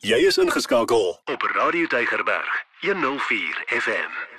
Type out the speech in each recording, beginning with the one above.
Jy is ingeskakel op Radio Tygerberg 104 FM.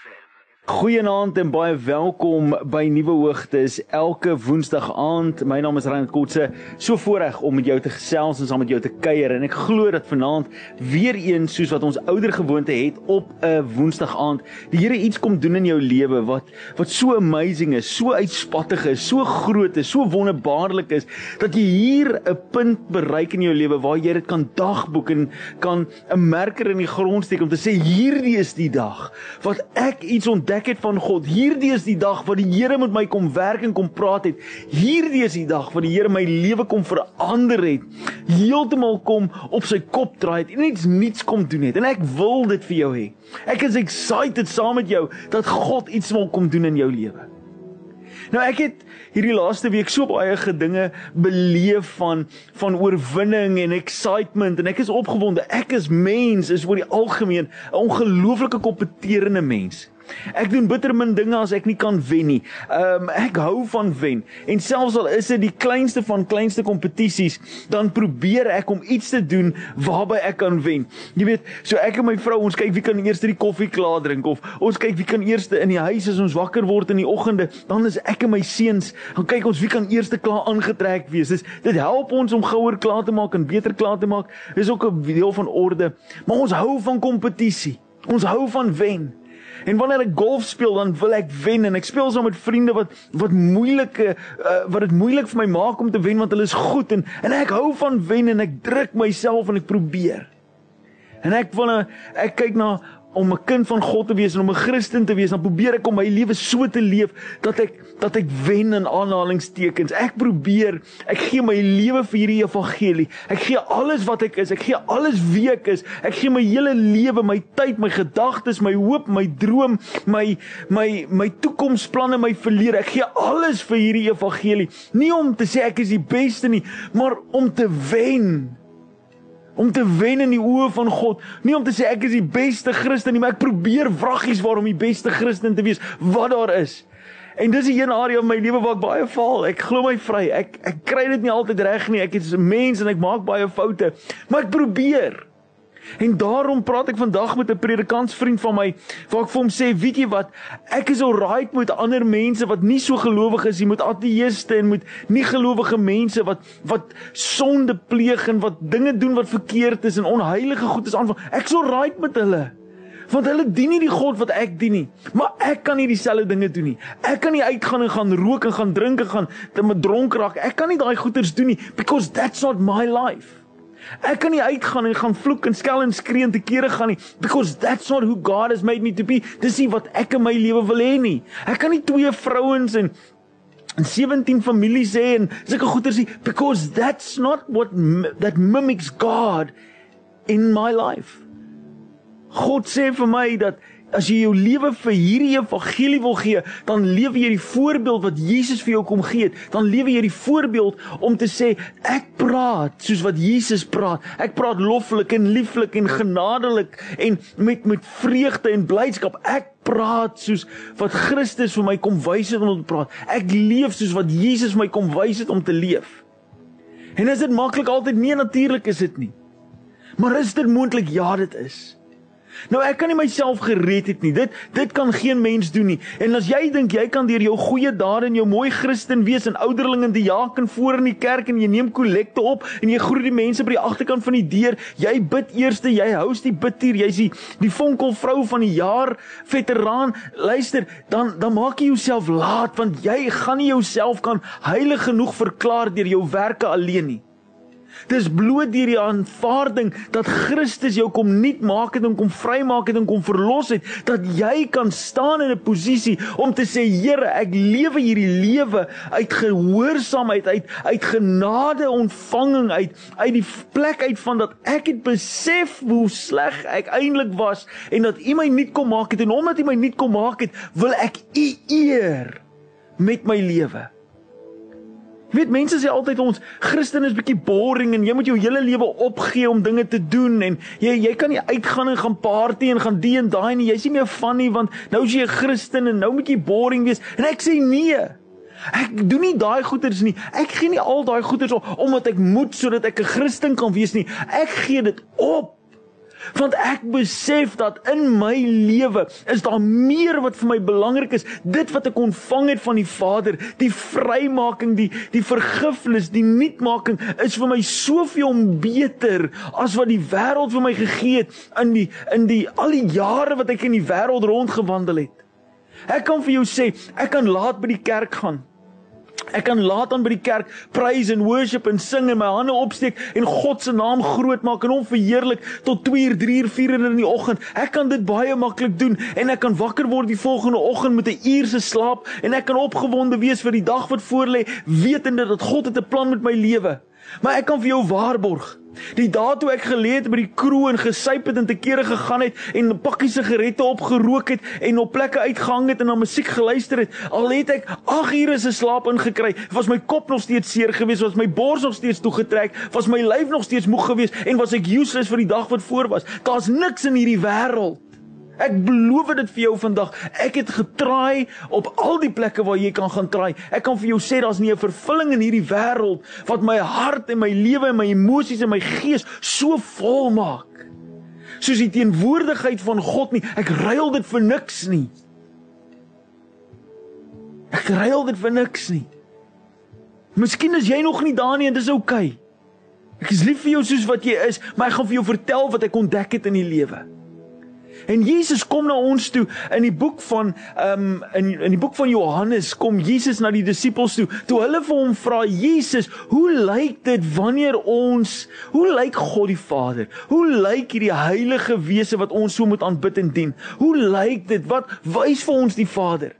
Goeienaand en baie welkom by Nuwe Hoogtes elke Woensdag aand. My naam is Reinhard Kotse. So voorreg om met jou te gesels en saam met jou te kuier en ek glo dat vanaand weer eens soos wat ons ouer gewoonte het op 'n Woensdag aand, die Here iets kom doen in jou lewe wat wat so amazing is, so uitspattig is, so groot is, so wonderbaarlik is dat jy hier 'n punt bereik in jou lewe waar jy dit kan dagboek en kan 'n merker in die grond steek om te sê hierdie is die dag wat ek iets ontdek ontdek het van God. Hierdie is die dag wat die Here met my kom werk en kom praat het. Hierdie is die dag wat die Here my lewe kom verander het. Heeltemal kom op sy kop draai het en iets nuuts kom doen het. En ek wil dit vir jou hê. Ek is excited saam met jou dat God iets wil kom doen in jou lewe. Nou ek het hierdie laaste week so baie gedinge beleef van van oorwinning en excitement en ek is opgewonde. Ek is mens, is oor die algemeen 'n ongelooflike kompeterende mens. Ek doen bitter min dinge as ek nie kan wen nie. Ehm um, ek hou van wen. En selfs al is dit die kleinste van kleinste kompetisies, dan probeer ek om iets te doen waarby ek kan wen. Jy weet, so ek en my vrou, ons kyk wie kan eers die koffie klaar drink of ons kyk wie kan eers in die huis as ons wakker word in die oggende, dan is ek en my seuns, dan kyk ons wie kan eers klaar aangetrek wees. Dis dit help ons om gouer klaar te maak en beter klaar te maak. Dis ook 'n deel van orde. Maar ons hou van kompetisie. Ons hou van wen. En wanneer ek golf speel, dan wil ek wen en ek speel saam met vriende wat wat moeilike uh, wat dit moeilik vir my maak om te wen want hulle is goed en en ek hou van wen en ek druk myself en ek probeer. En ek wil ek kyk na om 'n kind van God te wees en om 'n Christen te wees, dan probeer ek om my lewe so te leef dat ek dat ek wen in aanhalingstekens. Ek probeer, ek gee my lewe vir hierdie evangelie. Ek gee alles wat ek is. Ek gee alles wie ek is. Ek gee my hele lewe, my tyd, my gedagtes, my hoop, my droom, my my my toekomsplanne, my verlede. Ek gee alles vir hierdie evangelie. Nie om te sê ek is die beste nie, maar om te wen om te wen in die oë van God. Nie om te sê ek is die beste Christen nie, maar ek probeer vraggies waarom die beste Christen te wees wat daar is. En dis 'n een area in my lewe waar ek baie faal. Ek glo my vry. Ek ek kry dit nie altyd reg nie. Ek is 'n mens en ek maak baie foute, maar ek probeer. En daarom praat ek vandag met 'n predikantsvriend van my waar ek vir hom sê, weet jy wat, ek is alright met ander mense wat nie so gelowig is nie, met ateëste en met nie gelowige mense wat wat sonde pleeg en wat dinge doen wat verkeerd is en onheilige goed is aanvang. Ek is alright met hulle. Want hulle dien nie die God wat ek dien nie. Maar ek kan nie dieselfde dinge doen nie. Ek kan nie uitgaan en gaan rook en gaan drink en gaan te met dronk raak. Ek kan nie daai goeters doen nie because that's not my life. Ek kan nie uitgaan en gaan vloek en skel en skree en te kere gaan nie because that's not who God has made me to be. Dis nie wat ek in my lewe wil hê nie. Ek kan nie twee vrouens en en 17 families hê en sulke goeters nie because that's not what that mimics God in my life. God sê vir my dat As jy jou lewe vir hierdie evangelie wil gee, dan lewe jy die voorbeeld wat Jesus vir jou kom gee het. Dan lewe jy die voorbeeld om te sê ek praat soos wat Jesus praat. Ek praat loflik en lieflik en genadelik en met met vreugde en blydskap. Ek praat soos wat Christus vir my kom wys het om te praat. Ek leef soos wat Jesus my kom wys het om te leef. En is dit maklik altyd nie natuurlik is dit nie. Maar is dit moontlik ja dit is. Nou ek kan nie myself gered het nie. Dit dit kan geen mens doen nie. En as jy dink jy kan deur jou goeie dade en jou mooi Christen wees en ouderling en diaken voor in die kerk en jy neem kollekte op en jy groet die mense by die agterkant van die deur, jy bid eerste, jy host die bidtuur, jy's die die vonkelvrou van die jaar veteraan. Luister, dan dan maak jy jouself laat want jy gaan nie jouself kan heilig genoeg verklaar deur jou werke alleen nie. Dis bloot deur die aanvaarding dat Christus jou kom nuut maak het en kom vrymaak het en kom verlos het dat jy kan staan in 'n posisie om te sê Here, ek lewe hierdie lewe uit gehoorsaamheid uit uit genade ontvanging uit uit die plek uit van dat ek het besef hoe sleg ek eintlik was en dat U my nuut kom maak het en omdat U my nuut kom maak het, wil ek U eer met my lewe. Weet mense sê altyd ons Christen is bietjie boring en jy moet jou hele lewe opgee om dinge te doen en jy jy kan nie uitgaan en gaan party en gaan die en daai nie. Jy's nie meer van nie want nou is jy 'n Christen en nou moet jy boring wees. En ek sê nee. Ek doen nie daai goeders nie. Ek gee nie al daai goeders op omdat ek moet sodat ek 'n Christen kan wees nie. Ek gee dit op Want ek besef dat in my lewe is daar meer wat vir my belangrik is. Dit wat ek ontvang het van die Vader, die vrymaking, die die vergifnis, die nuutmaking is vir my soveel beter as wat die wêreld vir my gegee het in die in die al die jare wat ek in die wêreld rondgewandel het. Ek kan vir jou sê, ek kan laat by die kerk gaan. Ek kan laat aan by die kerk praise and worship en sing en my hande opsteek en God se naam groot maak en hom verheerlik tot 2 uur, 3 uur, 4 uur in die oggend. Ek kan dit baie maklik doen en ek kan wakker word die volgende oggend met 'n uur se slaap en ek kan opgewonde wees vir die dag wat voorlê, wetende dat God het 'n plan met my lewe. Maar ek kan vir jou waarborg, Die dae toe ek geleë het by die kroeg en gesuip het en te kere gegaan het en pakkies sigarette opgerook het en op plekke uitgehang het en na musiek geluister het, al het ek 8 ure se slaap ingekry, was my kop nog steeds seer geweest, was my bors nog steeds toegetrek, was my lyf nog steeds moeg geweest en was ek useless vir die dag wat voor was. Daar's niks in hierdie wêreld Ek beloof dit vir jou vandag. Ek het getraai op al die plekke waar jy kan gaan traai. Ek kan vir jou sê daar's nie 'n vervulling in hierdie wêreld wat my hart en my lewe en my emosies en my gees so vol maak. Soos die teenwoordigheid van God nie. Ek ruil dit vir niks nie. Ek ruil dit vir niks nie. Miskien is jy nog nie daar nie en dis oukei. Okay. Ek is lief vir jou soos wat jy is, maar ek gaan vir jou vertel wat ek ontdek het in die lewe. En Jesus kom na ons toe in die boek van ehm um, in in die boek van Johannes kom Jesus na die disippels toe. Toe hulle vir hom vra Jesus, "Hoe lyk dit wanneer ons hoe lyk God die Vader? Hoe lyk hierdie heilige wese wat ons so moet aanbid en dien? Hoe lyk dit? Wat wys vir ons die Vader?"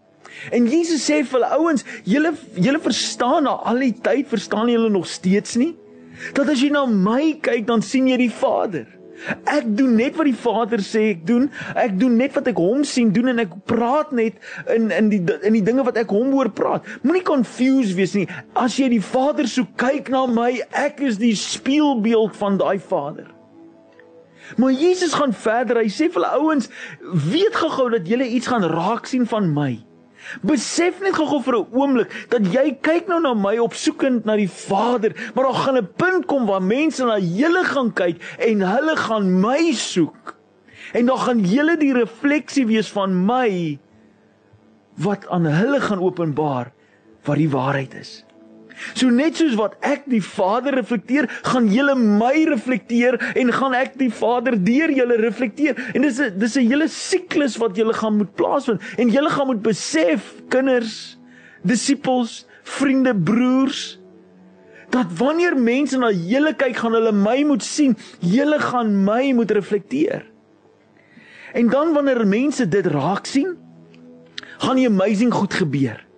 En Jesus sê vir hulle ouens, "Julle julle verstaan na al die tyd, verstaan julle nog steeds nie? Dat as jy na my kyk, dan sien jy die Vader." Ek doen net wat die Vader sê ek doen. Ek doen net wat ek hom sien doen en ek praat net in in die in die dinge wat ek hom hoor praat. Moenie confused wees nie. As jy die Vader so kyk na my, ek is die spieelbeeld van daai Vader. Maar Jesus gaan verder. Hy sê vir hulle ouens, weet gou-gou dat julle iets gaan raak sien van my. Besef net gou-gou vir 'n oomblik dat jy kyk nou na my opsoekend na die Vader, maar daar gaan 'n punt kom waar mense na julle gaan kyk en hulle gaan my soek. En dan gaan julle die refleksie wees van my wat aan hulle gaan openbaar wat die waarheid is. So net soos wat ek die Vader reflekteer, gaan julle my reflekteer en gaan ek die Vader deur julle reflekteer. En dis 'n dis 'n hele siklus wat julle gaan moet plaasvind en julle gaan moet besef, kinders, disippels, vriende, broers, dat wanneer mense na julle kyk, gaan hulle my moet sien. Julle gaan my moet reflekteer. En dan wanneer mense dit raak sien, gaan die amazing goed gebeur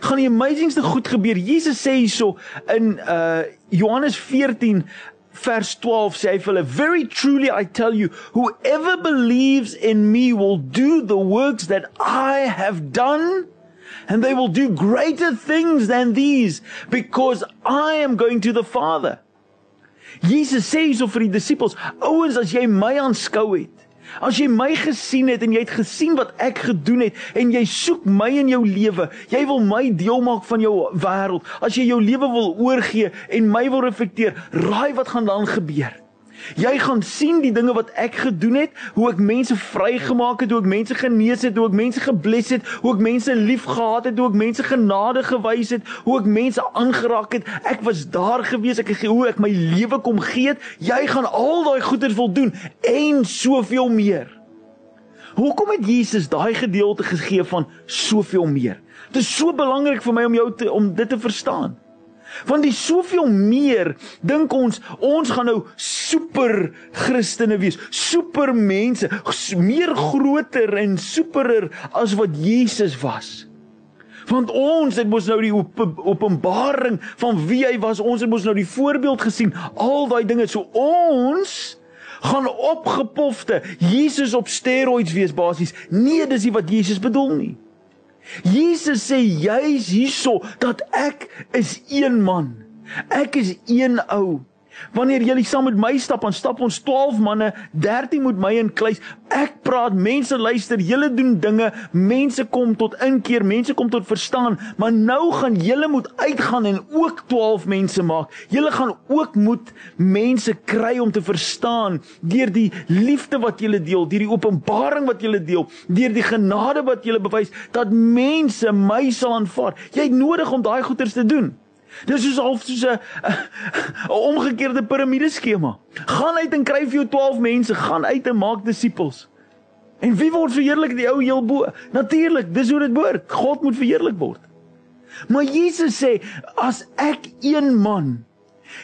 gaan die amazingste goed gebeur. Jesus sê hierso in uh Johannes 14 vers 12 sê hy vir hulle very truly I tell you whoever believes in me will do the works that I have done and they will do greater things than these because I am going to the Father. Jesus sê hierso vir die disippels, ouens as jy my aanskou het As jy my gesien het en jy het gesien wat ek gedoen het en jy soek my in jou lewe, jy wil my deel maak van jou wêreld. As jy jou lewe wil oorgee en my wil reflekteer, raai wat gaan dan gebeur? Jy gaan sien die dinge wat ek gedoen het, hoe ek mense vrygemaak het, hoe ek mense genees het, hoe ek mense gebless het, hoe ek mense liefgehad het, hoe ek mense genade gewys het, hoe ek mense aangeraak het. Ek was daar gewees, ek het hoe ek my lewe kom gee. Jy gaan al daai goeders wil doen en soveel meer. Hoekom het Jesus daai gedeelte gegee van soveel meer? Dit is so belangrik vir my om jou te om dit te verstaan. Want die soveel meer dink ons ons gaan nou super Christene wees, super mense, meer groter en superer as wat Jesus was. Want ons het mos nou die op, openbaring van wie hy was, ons het mos nou die voorbeeld gesien, al daai dinge. So ons gaan opgepofte Jesus op steroids wees basies. Nee, dis nie wat Jesus bedoel nie. Jesus sê juis hierso dat ek is een man. Ek is een ou. Wanneer jy saam met my stap, dan stap ons 12 manne, 13 met my in kluis. Ek praat, mense luister, julle doen dinge, mense kom tot inkeer, mense kom tot verstaan, maar nou gaan julle moet uitgaan en ook 12 mense maak. Julle gaan ook moet mense kry om te verstaan deur die liefde wat julle deel, deur die openbaring wat julle deel, deur die genade wat julle bewys dat mense my sal aanvaar. Jy het nodig om daai goeders te doen. Dis soos half soos 'n 'n omgekeerde piramideskema. Gaan uit en kry vir jou 12 mense, gaan uit en maak disippels. En wie word verheerlik die ou heel bo? Natuurlik, dis hoe dit behoort. God moet verheerlik word. Maar Jesus sê as ek een man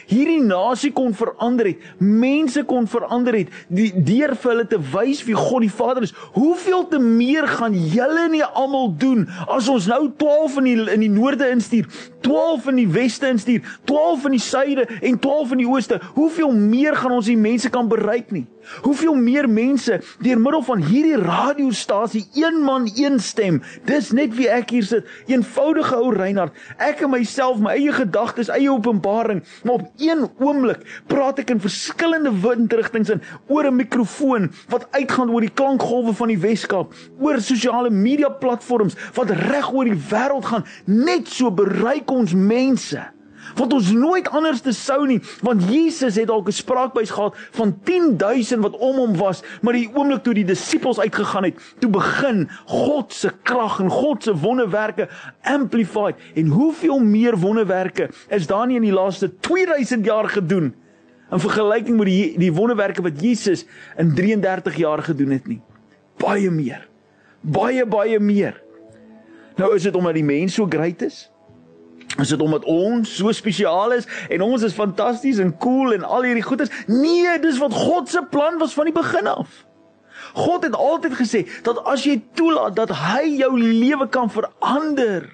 hierdie nasie kon verander het, mense kon verander het, die deur vir hulle te wys wie God die Vader is. Hoeveel te meer gaan julle nie almal doen as ons nou 12 in die in die noorde instuur, 12 in die weste instuur, 12 in die suide en 12 in die ooste. Hoeveel meer gaan ons die mense kan bereik nie? Hoeveel meer mense deur middel van hierdie radiostasie een man een stem. Dis net wie ek hier sit, eenvoudige ou Reinhard. Ek en myself, my eie gedagtes, eie openbaring, maar op een oomblik praat ek in verskillende windrigtings in oor 'n mikrofoon wat uitgaan oor die klankgolwe van die Weskaap, oor sosiale media platforms wat reg oor die wêreld gaan. Net so bereik ons mense wat ons nooit anders te sou nie want Jesus het dalk 'n spraakbuis gehad van 10000 wat om hom was maar die oomblik toe die disippels uitgegaan het toe begin God se krag en God se wonderwerke amplified. En hoeveel meer wonderwerke is daar nie in die laaste 2000 jaar gedoen in vergelyking met die die wonderwerke wat Jesus in 33 jaar gedoen het nie? Baie meer. Baie baie meer. Nou is dit omdat die mens so great is Is dit omdat ons so spesiaal is en ons is fantasties en cool en al hierdie goeders? Nee, dis wat God se plan was van die begin af. God het altyd gesê dat as jy toelaat dat hy jou lewe kan verander,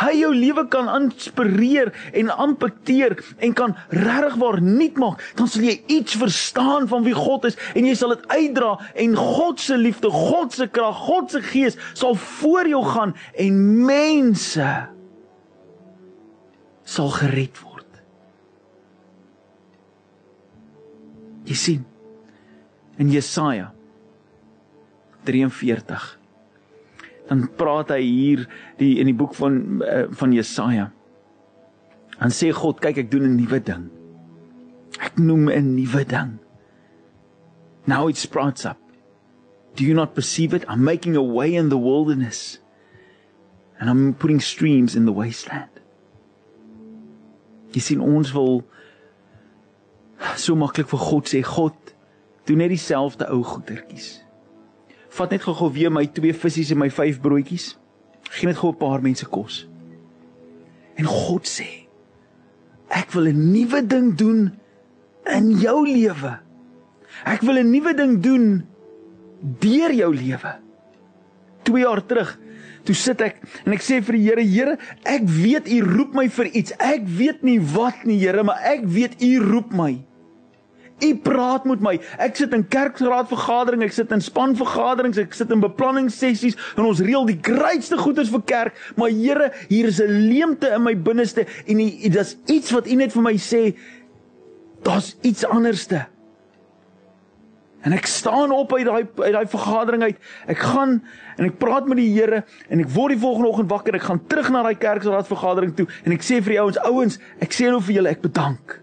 hy jou lewe kan inspireer en impakteer en kan regtig waar nuut maak, dan sal jy iets verstaan van wie God is en jy sal dit uitdra en God se liefde, God se krag, God se gees sal voor jou gaan en mense sal gered word. Jy sien in Jesaja 43 dan praat hy hier die in die boek van uh, van Jesaja. Dan sê God, kyk ek doen 'n nuwe ding. Ek noem 'n nuwe ding. Now it sprouts up. Do you not perceive it? I'm making a way in the wilderness and I'm putting streams in the wasteland. Jy sien ons wil so maklik vir God sê God doen net dieselfde ou goetertjies. Vat net gou-gou weer my twee visse en my vyf broodjies. Gee net gou 'n paar mense kos. En God sê ek wil 'n nuwe ding doen in jou lewe. Ek wil 'n nuwe ding doen deur jou lewe. 2 jaar terug Toe sit ek en ek sê vir die Here, Here, ek weet U roep my vir iets. Ek weet nie wat nie, Here, maar ek weet U roep my. U praat met my. Ek sit in kerkraadvergadering, ek sit in spanvergaderings, ek sit in beplanningssessies en ons reël die grootste goeders vir kerk, maar Here, hier is 'n leemte in my binneste en dis iets wat U net vir my sê. Daar's iets anderste. En ek staan op uit daai uit daai vergadering uit. Ek gaan en ek praat met die Here en ek word die volgende oggend wakker. Ek gaan terug na daai kerkraad vergadering toe en ek sê vir die ouens, ouens, ek sê nou vir julle ek bedank.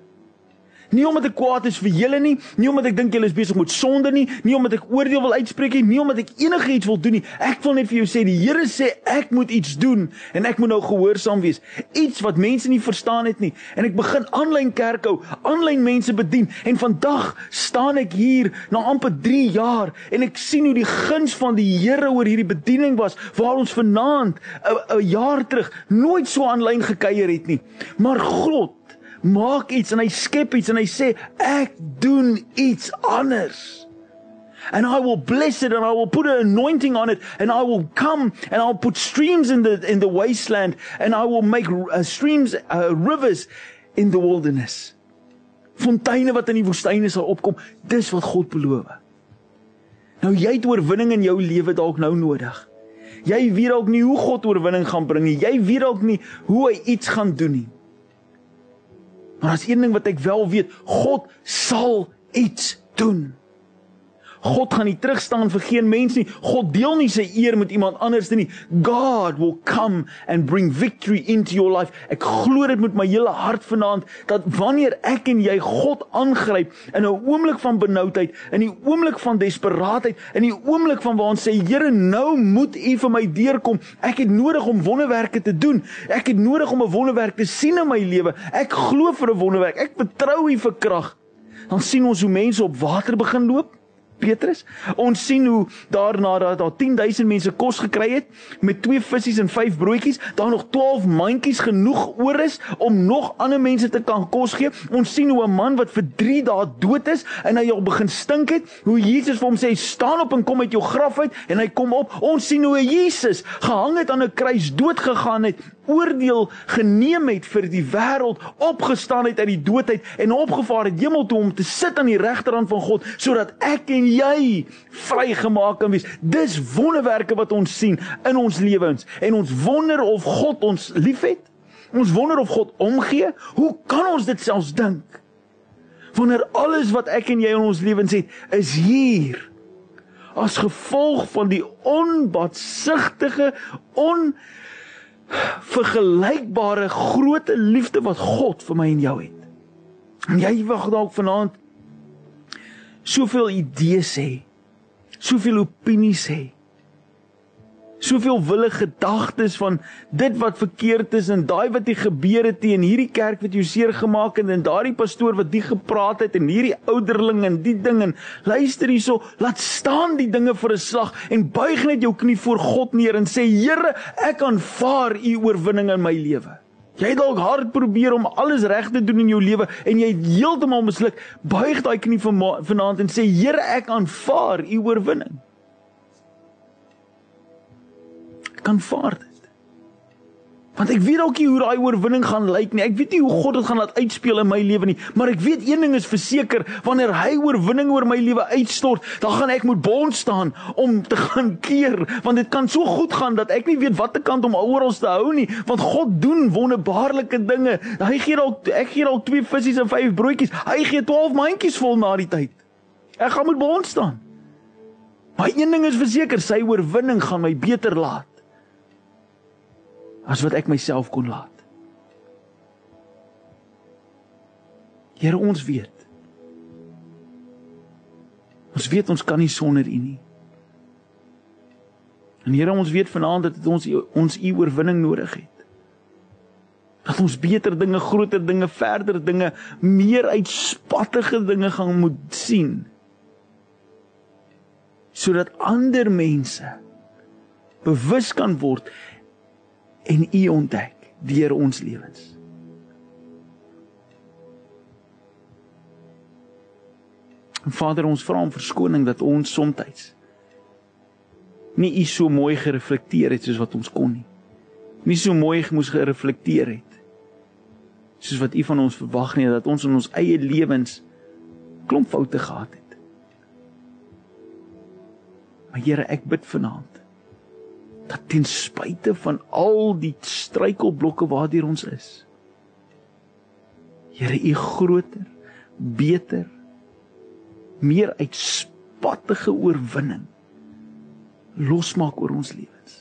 Nie omdat ek kwaad is vir julle nie, nie omdat ek dink julle is besig met sonde nie, nie omdat ek oordeel wil uitspreek nie, nie omdat ek enigiets wil doen nie. Ek wil net vir jou sê die Here sê ek moet iets doen en ek moet nou gehoorsaam wees. Iets wat mense nie verstaan het nie. En ek begin aanlyn kerk hou, aanlyn mense bedien en vandag staan ek hier na amper 3 jaar en ek sien hoe die guns van die Here oor hierdie bediening was waar ons vanaand 'n jaar terug nooit so aanlyn gekuier het nie. Maar God maak iets en hy skep iets en hy sê ek doen iets anders. And I will bless it and I will put an anointing on it and I will come and I'll put streams in the in the wasteland and I will make uh, streams uh, rivers in the wilderness. Fonteine wat in die woestyne sal opkom, dis wat God beloof. Nou jy het oorwinning in jou lewe dalk nou nodig. Jy weet dalk nie hoe God oorwinning gaan bring nie. Jy weet dalk nie hoe hy iets gaan doen nie. Maar as een ding wat ek wel weet, God sal iets doen. God gaan nie terugstaan vir geen mens nie. God deel nie sy eer met iemand anders nie. God will come and bring victory into your life. Ek glo dit met my hele hart vanaand dat wanneer ek en jy God aangryp in 'n oomblik van benoudheid, in die oomblik van desperaatheid, in die oomblik van waar ons sê Here, nou moet U vir my deurkom. Ek het nodig om wonderwerke te doen. Ek het nodig om 'n wonderwerk te sien in my lewe. Ek glo vir 'n wonderwerk. Ek vertrou U vir krag. Dan sien ons hoe mense op water begin loop. Petrus. Ons sien hoe daarna dat daar 10000 mense kos gekry het met twee visse en vyf broodjies, daar nog 12 mandjies genoeg oor is om nog ander mense te kan kos gee. Ons sien hoe 'n man wat vir 3 dae dood is en hy al begin stink het, hoe Jesus vir hom sê staan op en kom uit jou graf uit en hy kom op. Ons sien hoe Jesus gehang het aan 'n kruis dood gegaan het oordeel geneem het vir die wêreld, opgestaan het uit die dood uit en opgevaar het hemel toe om te sit aan die regterhand van God sodat ek en jy vrygemaak kan wees. Dis wonderwerke wat ons sien in ons lewens en ons wonder of God ons liefhet. Ons wonder of God omgee. Hoe kan ons dit selfs dink? Wanneer alles wat ek en jy in ons lewens het, is hier as gevolg van die onbatsigtige on vergelykbare groot liefde wat God vir my en jou het. En jy wag dalk vanaand soveel idees hê, soveel opinies hê. Soveel wille gedagtes van dit wat verkeerd is en daai wat hier gebeur het in hierdie kerk wat jou seer gemaak het en daardie pastoor wat die gepraat het en hierdie ouderling en die ding en luister hierso laat staan die dinge vir 'n slag en buig net jou knie voor God neer en sê Here ek aanvaar u oorwinning in my lewe Jy het dalk hard probeer om alles reg te doen in jou lewe en jy het heeltemal misluk. Buig daai knie vanaand en sê Here, ek aanvaar u oorwinning. Ek aanvaar dit. Want ek weet dalk nie hoe daai oorwinning gaan lyk nie. Ek weet nie hoe God dit gaan laat uitspeel in my lewe nie, maar ek weet een ding is verseker, wanneer hy oorwinning oor my lewe uitstort, dan gaan ek moet bond staan om te gaan keer, want dit kan so goed gaan dat ek nie weet watter kant om oral te hou nie, want God doen wonderbaarlike dinge. Hy gee dalk ek gee dalk twee visse en vyf broodjies. Hy gee 12 mandjies vol na die tyd. Ek gaan moet bond staan. Maar een ding is verseker, sy oorwinning gaan my beter laat as wat ek myself kon laat. Here ons weet. Ons weet ons kan nie sonder U nie. En Here ons weet vanaand dat ons ons U oorwinning nodig het. Dat ons beter dinge, groter dinge, verder dinge, meer uitspattige dinge gaan moet sien. Sodat ander mense bewus kan word en U ontdek deur ons lewens. En Vader, ons vra om verskoning dat ons soms nie U so mooi gereflekteer het soos wat ons kon nie. Nie so mooi moes gereflekteer het soos wat U van ons verwag nie dat ons in ons eie lewens klomp foute gehad het. Maar Here, ek bid vanaand dat ten spyte van al die struikelblokke waardeur ons is Here u groter beter meer uitspattige oorwinning losmaak oor ons lewens.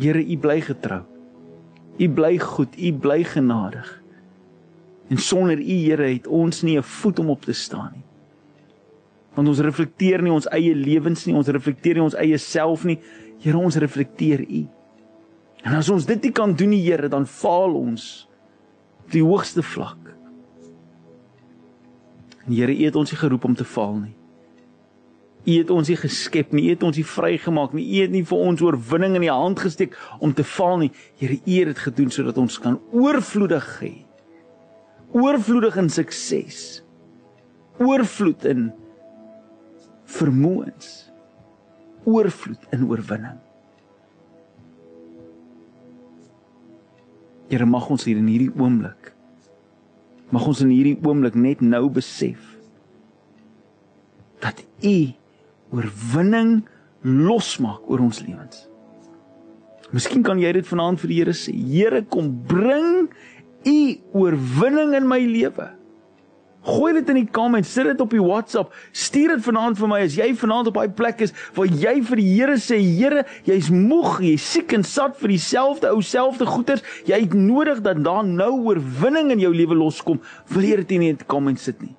Here u bly getrou. U bly goed u bly genadig. En sonder u Here het ons nie 'n voet om op te staan nie want ons reflekteer nie ons eie lewens nie, ons reflekteer nie ons eie self nie. Here, ons reflekteer U. En as ons dit nie kan doen nie, Here, dan faal ons op die hoogste vlak. En Here, U het ons nie geroep om te faal nie. U het ons nie geskep nie, U het ons nie vrygemaak nie. U het nie vir ons oorwinning in die hand gesteek om te faal nie. Here, U het dit gedoen sodat ons kan oorvloedig hê. Oorvloedig in sukses. Oorvloed in vermoëns oorvloed in oorwinning. Here mag ons hier in hierdie oomblik mag ons in hierdie oomblik net nou besef dat U oorwinning losmaak oor ons lewens. Miskien kan jy dit vanaand vir die Here sê. Here, kom bring u oorwinning in my lewe. Gooi dit in die comments, sit dit op die WhatsApp, stuur dit vanaand vir my as jy vanaand op daai plek is waar jy vir die Here sê, Here, jy's moeg, jy's siek en sat vir dieselfde ou selfde goeters. Jy het nodig dat daar nou oorwinning in jou lewe loskom. Wil jy dit nie in die comments sit nie?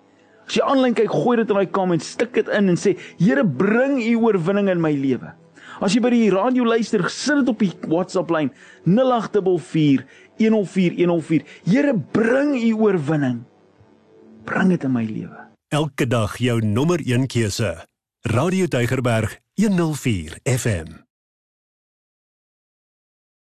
As jy aanlyn kyk, gooi dit in daai comments, stik dit in en sê, Here, bring u oorwinning in my lewe. As jy by die radio luister, sit dit op die WhatsApp lyn 0844 104 104. Here, bring u oorwinning bring dit in my lewe. Elke dag jou nommer 1 keuse. Radio Deugerberg 104 FM.